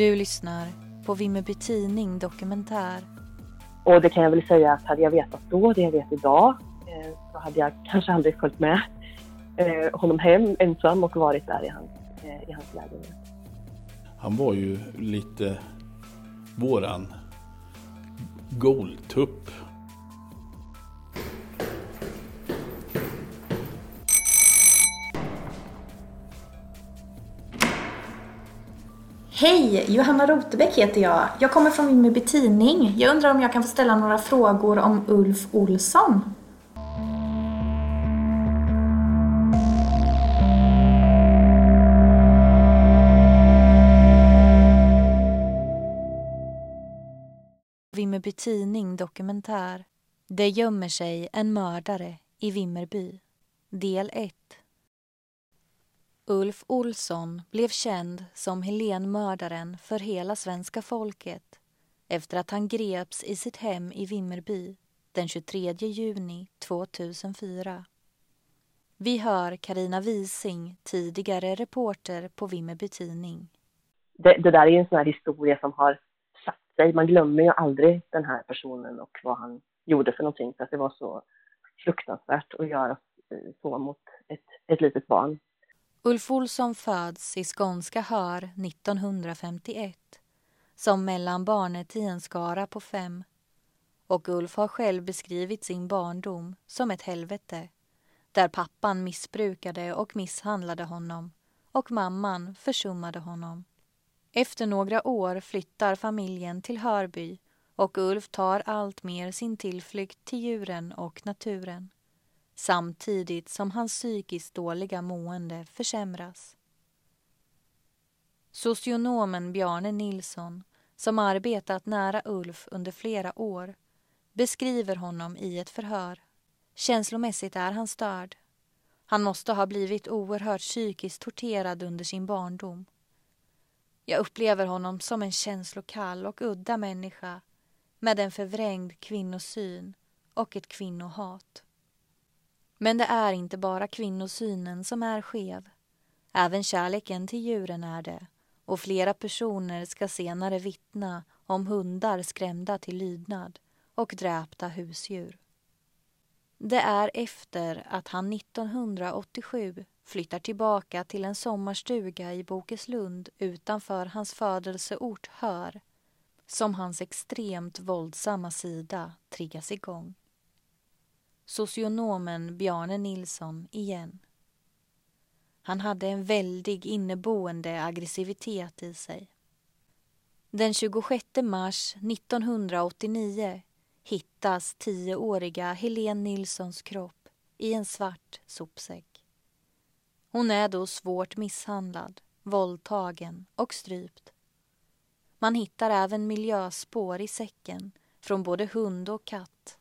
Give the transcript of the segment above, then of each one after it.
Du lyssnar på Vimmerby Tidning Dokumentär. Och det kan jag väl säga att hade jag vetat då det jag vet idag eh, så hade jag kanske aldrig följt med eh, honom hem ensam och varit där i hans, eh, i hans lägenhet. Han var ju lite våran goltupp. Hej! Johanna Rotebäck heter jag. Jag kommer från Vimmerby Tidning. Jag undrar om jag kan få ställa några frågor om Ulf Olsson? Vimmerby Tidning Dokumentär. Det gömmer sig en mördare i Vimmerby. Del 1. Ulf Olsson blev känd som Helenmördaren för hela svenska folket efter att han greps i sitt hem i Vimmerby den 23 juni 2004. Vi hör Karina Wising, tidigare reporter på Vimmerby Tidning. Det, det där är en sån här historia som har satt sig. Man glömmer ju aldrig den här personen och vad han gjorde för någonting för att det var så fruktansvärt att göra eh, så mot ett, ett litet barn. Ulf Olsson föds i skånska Hör 1951 som mellanbarnet i en skara på fem. Och Ulf har själv beskrivit sin barndom som ett helvete där pappan missbrukade och misshandlade honom och mamman försummade honom. Efter några år flyttar familjen till Hörby och Ulf tar allt mer sin tillflykt till djuren och naturen samtidigt som hans psykiskt dåliga mående försämras. Socionomen Bjarne Nilsson, som arbetat nära Ulf under flera år, beskriver honom i ett förhör. Känslomässigt är han störd. Han måste ha blivit oerhört psykiskt torterad under sin barndom. Jag upplever honom som en känslokall och udda människa med en förvrängd kvinnosyn och ett kvinnohat. Men det är inte bara kvinnosynen som är skev. Även kärleken till djuren är det och flera personer ska senare vittna om hundar skrämda till lydnad och dräpta husdjur. Det är efter att han 1987 flyttar tillbaka till en sommarstuga i Bokeslund utanför hans födelseort Hör som hans extremt våldsamma sida triggas igång socionomen Bjarne Nilsson igen. Han hade en väldig inneboende aggressivitet i sig. Den 26 mars 1989 hittas tioåriga Helene Nilssons kropp i en svart sopsäck. Hon är då svårt misshandlad, våldtagen och strypt. Man hittar även miljöspår i säcken från både hund och katt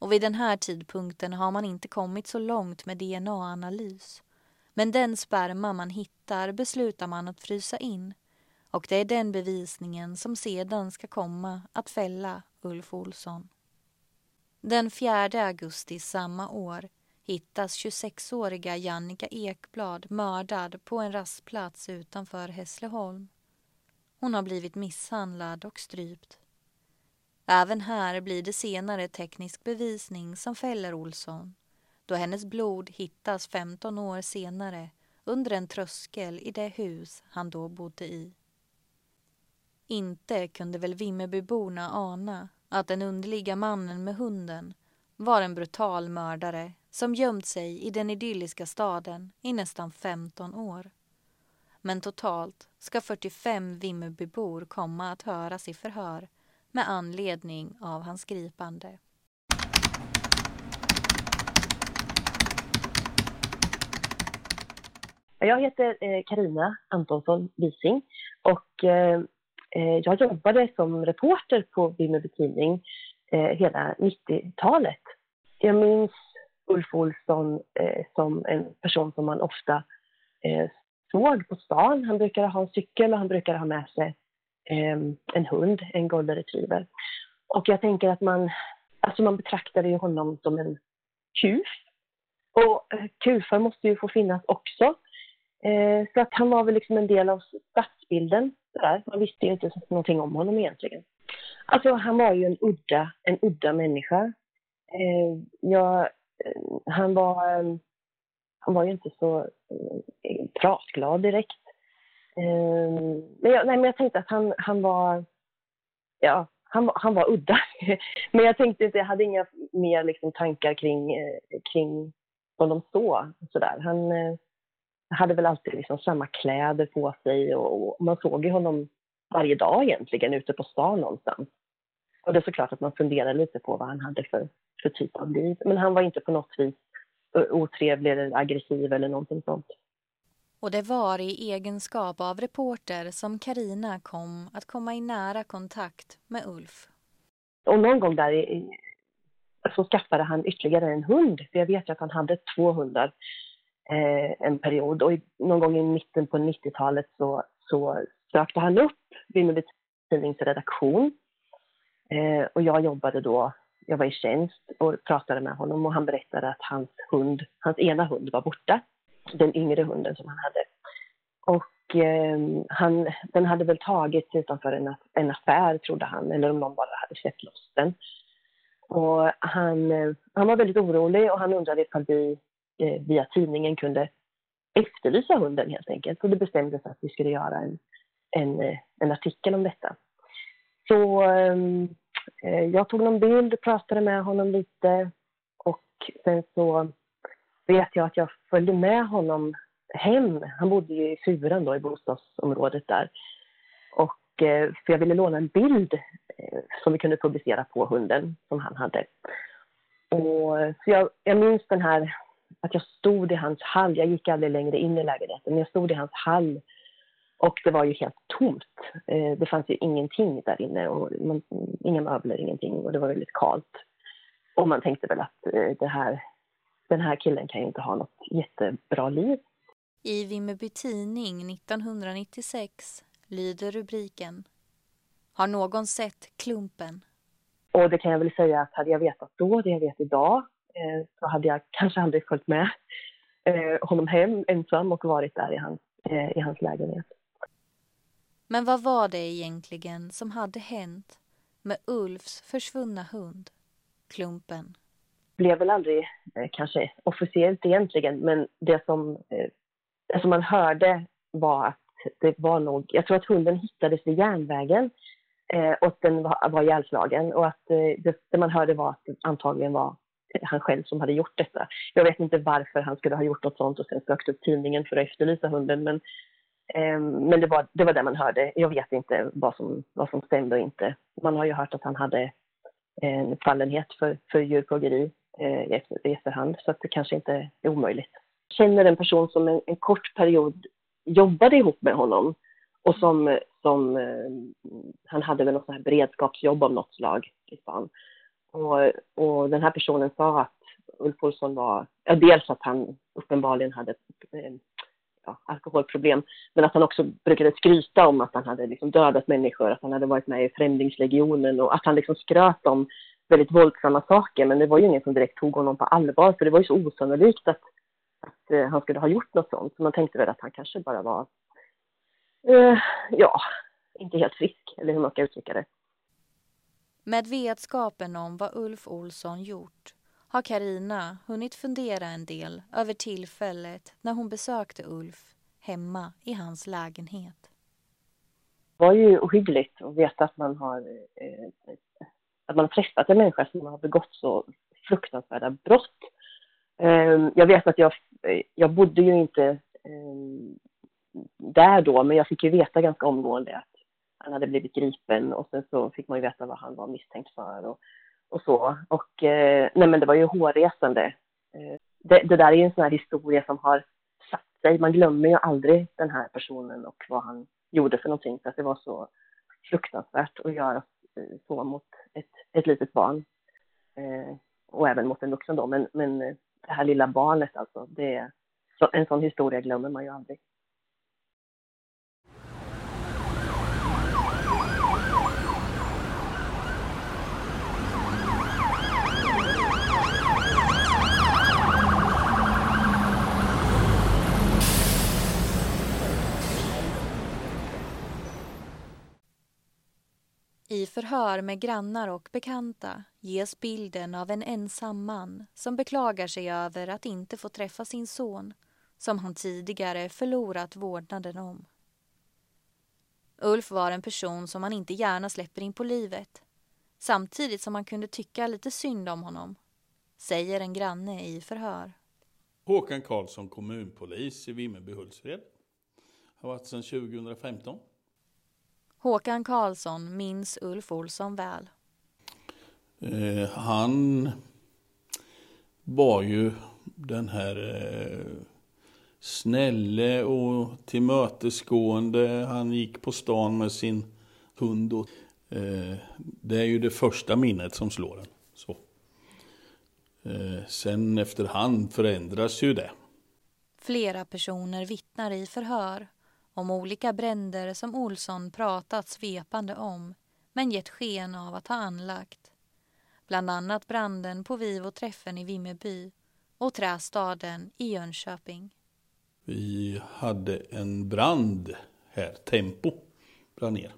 och vid den här tidpunkten har man inte kommit så långt med DNA-analys. Men den sperma man hittar beslutar man att frysa in och det är den bevisningen som sedan ska komma att fälla Ulf Olsson. Den 4 augusti samma år hittas 26-åriga Jannica Ekblad mördad på en rastplats utanför Hässleholm. Hon har blivit misshandlad och strypt. Även här blir det senare teknisk bevisning som fäller Olsson då hennes blod hittas 15 år senare under en tröskel i det hus han då bodde i. Inte kunde väl Vimmerbyborna ana att den underliga mannen med hunden var en brutal mördare som gömt sig i den idylliska staden i nästan 15 år. Men totalt ska 45 Vimmerbybor komma att höras i förhör med anledning av hans gripande. Jag heter Karina eh, Antonsson Wising och eh, eh, jag jobbade som reporter på Vimmerby Tidning eh, hela 90-talet. Jag minns Ulf Olsson eh, som en person som man ofta såg på stan. Han brukade ha en cykel och han brukade ha med sig Ehm, en hund, en golden retriever. Och jag tänker att man, alltså man betraktade ju honom som en kuf. Och eh, kufar måste ju få finnas också. Eh, så att han var väl liksom en del av stadsbilden Sådär. Man visste ju inte någonting om honom egentligen. Alltså han var ju en udda, en udda människa. Eh, jag, eh, han, var, ehm, han var ju inte så eh, pratglad direkt. Ehm, men, jag, nej, men jag tänkte att han, han var... Ja, han, han var udda. men jag tänkte inte, jag hade inga mer liksom, tankar kring, eh, kring honom så. Sådär. Han eh, hade väl alltid liksom samma kläder på sig och, och man såg ju honom varje dag egentligen ute på stan någonstans. Och det är såklart att man funderar lite på vad han hade för, för typ av liv. Men han var inte på något vis otrevlig eller aggressiv eller någonting sånt. Och det var i egenskap av reporter som Karina kom att komma i nära kontakt med Ulf. Och någon gång där i, så skaffade han ytterligare en hund. För jag vet ju att han hade två hundar eh, en period. Och i, någon gång i mitten på 90-talet så, så sökte han upp Vimmerby Tidnings redaktion. Eh, och jag jobbade då, jag var i tjänst och pratade med honom och han berättade att hans hund, hans ena hund var borta. Den yngre hunden som han hade. Och eh, han, den hade väl tagits utanför en, en affär trodde han, eller om någon bara hade släppt loss den. Och han, eh, han var väldigt orolig och han undrade ifall vi eh, via tidningen kunde efterlysa hunden helt enkelt. Och det bestämdes att vi skulle göra en, en, eh, en artikel om detta. Så ehm, eh, jag tog någon bild, pratade med honom lite och sen så vet jag att jag följde med honom hem. Han bodde ju i Furan då i bostadsområdet där. Och, eh, för jag ville låna en bild eh, som vi kunde publicera på hunden som han hade. Och, så jag, jag minns den här att jag stod i hans hall. Jag gick aldrig längre in i lägenheten, men jag stod i hans hall och det var ju helt tomt. Eh, det fanns ju ingenting där inne, och man, inga möbler, ingenting och det var väldigt kallt. Och man tänkte väl att det här, den här killen kan ju inte ha något jättebra liv. I Vimmerby Tidning 1996 lyder rubriken Har någon sett klumpen? Och det kan jag väl säga att hade jag vetat då det jag vet idag Eh, så hade jag kanske aldrig följt med eh, honom hem ensam och varit där i hans, eh, i hans lägenhet. Men vad var det egentligen som hade hänt med Ulfs försvunna hund, Klumpen? Det blev väl aldrig eh, kanske officiellt egentligen, men det som, det som man hörde var att det var nog, jag tror att hunden hittades vid järnvägen eh, och den var, var ihjälslagen och att det, det man hörde var att det antagligen var han själv som hade gjort detta. Jag vet inte varför han skulle ha gjort något sånt och sen sökt upp tidningen för att efterlysa hunden. Men, eh, men det, var, det var det man hörde. Jag vet inte vad som, vad som stämde och inte. Man har ju hört att han hade en fallenhet för, för djurplågeri eh, i, efterhand. Så att det kanske inte är omöjligt. Jag känner en person som en, en kort period jobbade ihop med honom och som, som eh, han hade väl något sånt här beredskapsjobb av något slag i stan. Och, och den här personen sa att Ulf Olsson var, ja, dels att han uppenbarligen hade eh, ja, alkoholproblem, men att han också brukade skryta om att han hade liksom dödat människor, att han hade varit med i Främlingslegionen och att han liksom skröt om väldigt våldsamma saker, men det var ju ingen som direkt tog honom på allvar, för det var ju så osannolikt att, att uh, han skulle ha gjort något sånt. Så man tänkte väl att han kanske bara var, uh, ja, inte helt frisk, eller hur man ska uttrycka det. Med vetskapen om vad Ulf Olsson gjort har Karina hunnit fundera en del över tillfället när hon besökte Ulf hemma i hans lägenhet. Det var ju ohyggligt att veta att man har, eh, att man har träffat en människa som har begått så fruktansvärda brott. Ehm, jag vet att jag, jag bodde ju inte ehm, där då, men jag fick ju veta ganska omgående att han hade blivit gripen och sen så fick man ju veta vad han var misstänkt för och, och så. Och eh, nej men det var ju hårresande. Ehm, det, det, där är ju en sån här historia som har satt sig. Man glömmer ju aldrig den här personen och vad han gjorde för någonting. För att det var så fruktansvärt att göra Eh, så mot ett, ett litet barn. Eh, och även mot en vuxen då. Men, men eh, det här lilla barnet alltså, det, en sån historia glömmer man ju aldrig. I förhör med grannar och bekanta ges bilden av en ensam man som beklagar sig över att inte få träffa sin son som han tidigare förlorat vårdnaden om. Ulf var en person som man inte gärna släpper in på livet samtidigt som man kunde tycka lite synd om honom, säger en granne i förhör. Håkan Karlsson, kommunpolis i Vimmerby Hultsfred. Har varit sedan 2015. Håkan Karlsson minns Ulf Olsson väl. Eh, han var ju den här eh, snälle och tillmötesgående. Han gick på stan med sin hund. Och, eh, det är ju det första minnet som slår en. Så. Eh, sen efterhand förändras ju det. Flera personer vittnar i förhör om olika bränder som Olsson pratat svepande om men gett sken av att ha anlagt. Bland annat branden på Vivoträffen i Vimmerby och Trästaden i Jönköping. Vi hade en brand här, Tempo, brann ner.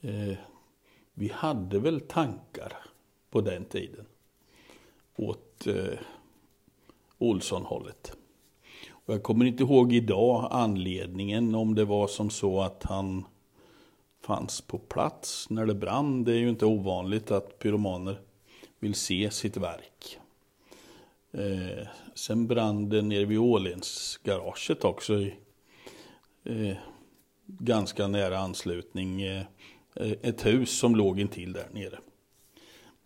Eh, vi hade väl tankar på den tiden åt eh, Olsson-hållet. Och jag kommer inte ihåg idag anledningen om det var som så att han fanns på plats när det brann. Det är ju inte ovanligt att pyromaner vill se sitt verk. Eh, sen brann det nere vid Ålens garaget också i eh, ganska nära anslutning. Eh, eh, ett hus som låg intill där nere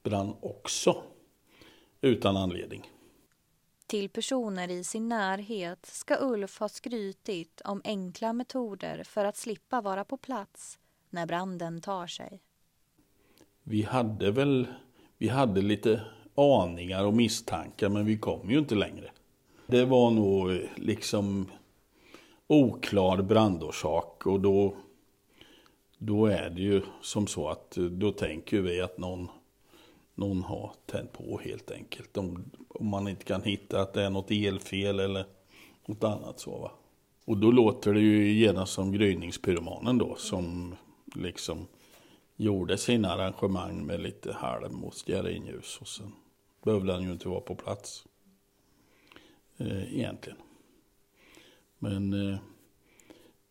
brann också utan anledning. Till personer i sin närhet ska Ulf ha skrytit om enkla metoder för att slippa vara på plats när branden tar sig. Vi hade väl vi hade lite aningar och misstankar men vi kom ju inte längre. Det var nog eh, liksom oklar brandorsak och då, då är det ju som så att eh, då tänker vi att någon, någon har tänt på helt enkelt. Om, om man inte kan hitta att det är något elfel eller något annat så va. Och då låter det ju genast som gryningspyromanen då som liksom gjorde sina arrangemang med lite halm och stearinljus och sen behövde han ju inte vara på plats. Eh, egentligen. Men eh,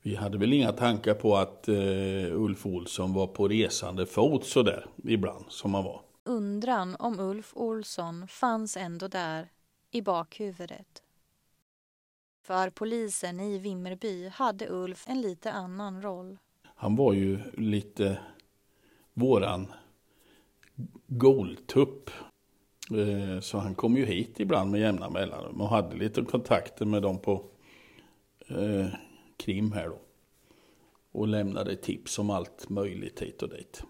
vi hade väl inga tankar på att eh, Ulf Olsson var på resande fot sådär ibland som han var. Undran om Ulf Olsson fanns ändå där i bakhuvudet. För polisen i Vimmerby hade Ulf en lite annan roll. Han var ju lite våran goltupp eh, så han kom ju hit ibland med jämna mellanrum och hade lite kontakter med dem på eh, Krim här då. Och lämnade tips om allt möjligt hit och dit.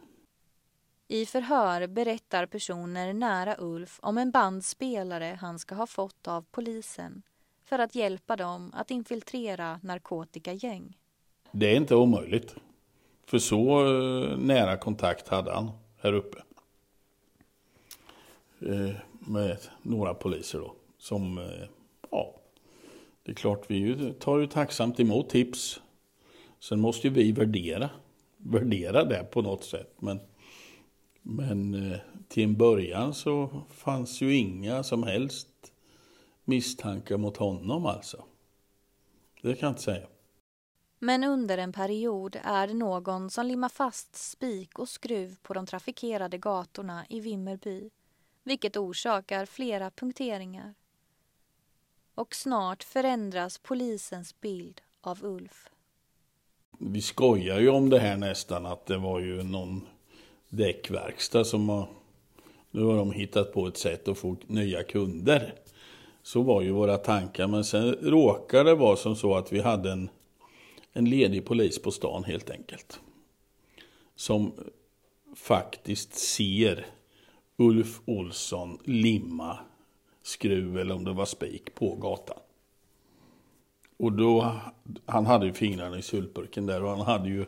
I förhör berättar personer nära Ulf om en bandspelare han ska ha fått av polisen för att hjälpa dem att infiltrera narkotikagäng. Det är inte omöjligt. För så eh, nära kontakt hade han här uppe. Eh, med några poliser då. Som, eh, ja, det är klart vi tar ju tacksamt emot tips. Sen måste ju vi värdera, värdera det på något sätt. Men, men eh, till en början så fanns ju inga som helst misstankar mot honom alltså. Det kan jag inte säga. Men under en period är det någon som limmar fast spik och skruv på de trafikerade gatorna i Vimmerby vilket orsakar flera punkteringar. Och snart förändras polisens bild av Ulf. Vi skojar ju om det här nästan att det var ju någon däckverkstad som har nu har de hittat på ett sätt att få nya kunder. Så var ju våra tankar. Men sen råkade det vara som så att vi hade en, en ledig polis på stan helt enkelt. Som faktiskt ser Ulf Olsson limma skruv eller om det var spik på gatan. Och då, han hade ju fingrarna i syltburken där och han hade ju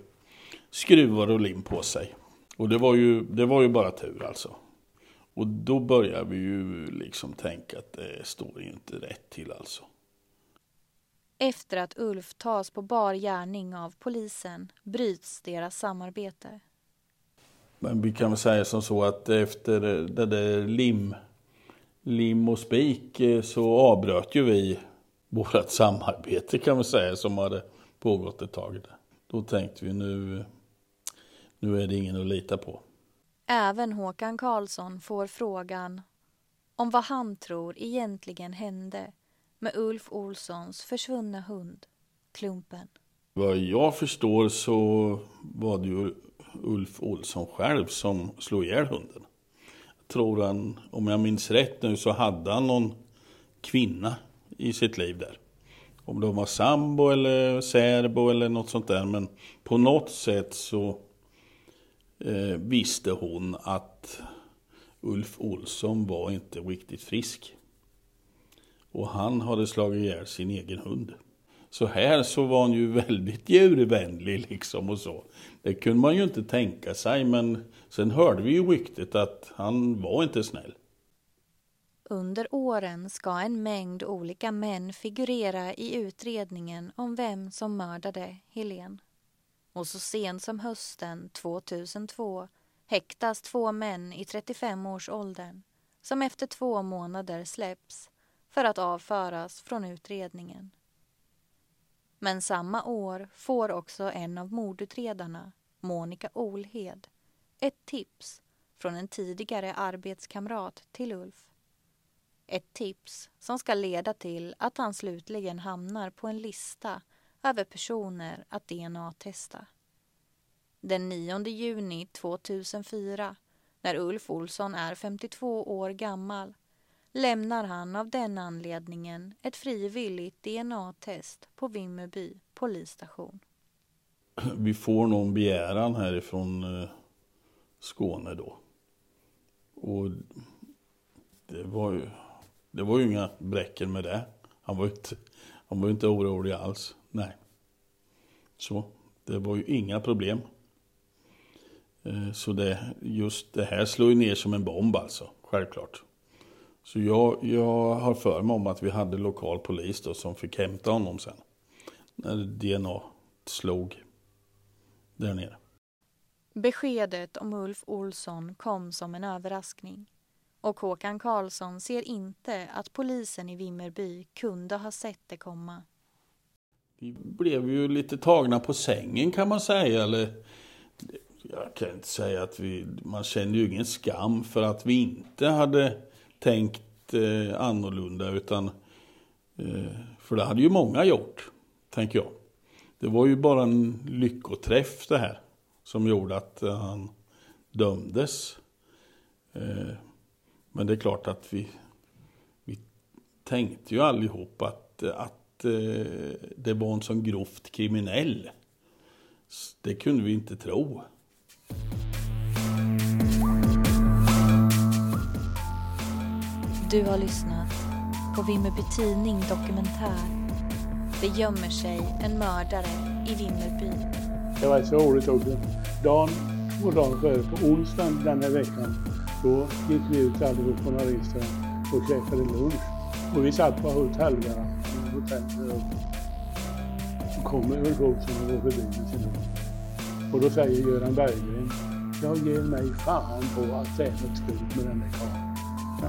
skruvar och lim på sig. Och det var ju, det var ju bara tur alltså. Och då börjar vi ju liksom tänka att det står inte rätt till alltså. Efter att Ulf tas på bar gärning av polisen bryts deras samarbete. Men vi kan väl säga som så att efter det där lim, lim och spik eh, så avbröt ju vi vårt samarbete kan man säga som hade pågått ett tag. Då tänkte vi nu, nu är det ingen att lita på. Även Håkan Karlsson får frågan om vad han tror egentligen hände med Ulf Olssons försvunna hund, Klumpen. Vad jag förstår så var det ju Ulf Olsson själv som slog ihjäl hunden. Jag tror han, om jag minns rätt nu, så hade han någon kvinna i sitt liv där. Om de var sambo eller särbo eller något sånt där. Men på något sätt så eh, visste hon att Ulf Olsson var inte riktigt frisk. Och han hade slagit ihjäl sin egen hund. Så här så var han ju väldigt djurvänlig liksom och så. Det kunde man ju inte tänka sig men sen hörde vi ju ryktet att han var inte snäll. Under åren ska en mängd olika män figurera i utredningen om vem som mördade Helen. Och så sent som hösten 2002 häktas två män i 35-årsåldern som efter två månader släpps för att avföras från utredningen. Men samma år får också en av mordutredarna, Monica Olhed, ett tips från en tidigare arbetskamrat till Ulf. Ett tips som ska leda till att han slutligen hamnar på en lista över personer att DNA-testa. Den 9 juni 2004, när Ulf Olsson är 52 år gammal, lämnar han av den anledningen ett frivilligt DNA-test på Vimmerby polisstation. Vi får någon begäran härifrån eh, Skåne då. Och det var ju, det var ju inga bräcken med det. Han var ju inte, han var inte orolig alls. Nej. Så det var ju inga problem. Eh, så det, just det här slår ju ner som en bomb alltså, självklart. Så jag, jag har för mig om att vi hade lokal polis då som fick hämta honom sen. När DNA slog där nere. Beskedet om Ulf Olsson kom som en överraskning. Och Håkan Karlsson ser inte att polisen i Vimmerby kunde ha sett det komma. Vi blev ju lite tagna på sängen kan man säga. Eller, jag kan inte säga att vi, man kände ju ingen skam för att vi inte hade tänkt eh, annorlunda utan eh, för det hade ju många gjort, tänker jag. Det var ju bara en lyckoträff det här som gjorde att eh, han dömdes. Eh, men det är klart att vi, vi tänkte ju allihop att, eh, att det var en sån grovt kriminell. Det kunde vi inte tro. Du har lyssnat på Vimmerby Tidning Dokumentär. Det gömmer sig en mördare i Vimmerby. Det var så roligt också. Dagen och dagen före, på onsdagen den här veckan, då gick vi ut allihop på några och käkade lunch. Och vi satt på hotellvärden. Hotell så kommer Ulf Olsson och går förbi med sin hund. Och då säger Göran Berggren, jag ger mig fan på att det är något skumt med den där karln.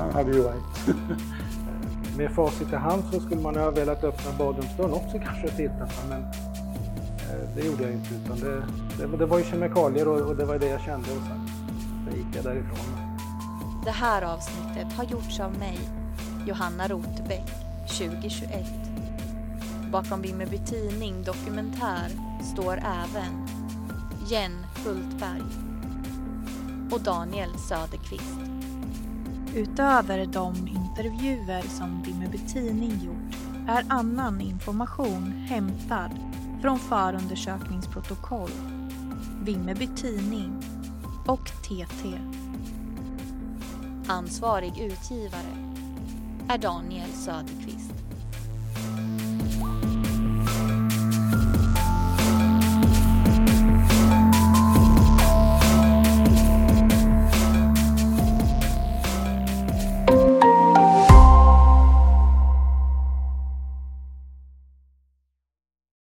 Han hade ju rätt. Med facit i hand så skulle man ha velat öppna badrumsdörren också kanske och titta på men eh, det gjorde jag inte utan det, det, det var ju kemikalier och, och, det var det jag kände och sen gick jag därifrån. Det här avsnittet har gjorts av mig, Johanna Rotebäck, 2021. Bakom Vimmerby Tidning Dokumentär står även Jen Hultberg och Daniel Söderqvist. Utöver de intervjuer som Vimmerby Tidning gjort är annan information hämtad från förundersökningsprotokoll, Vimmerby Tidning och TT. Ansvarig utgivare är Daniel Söderqvist.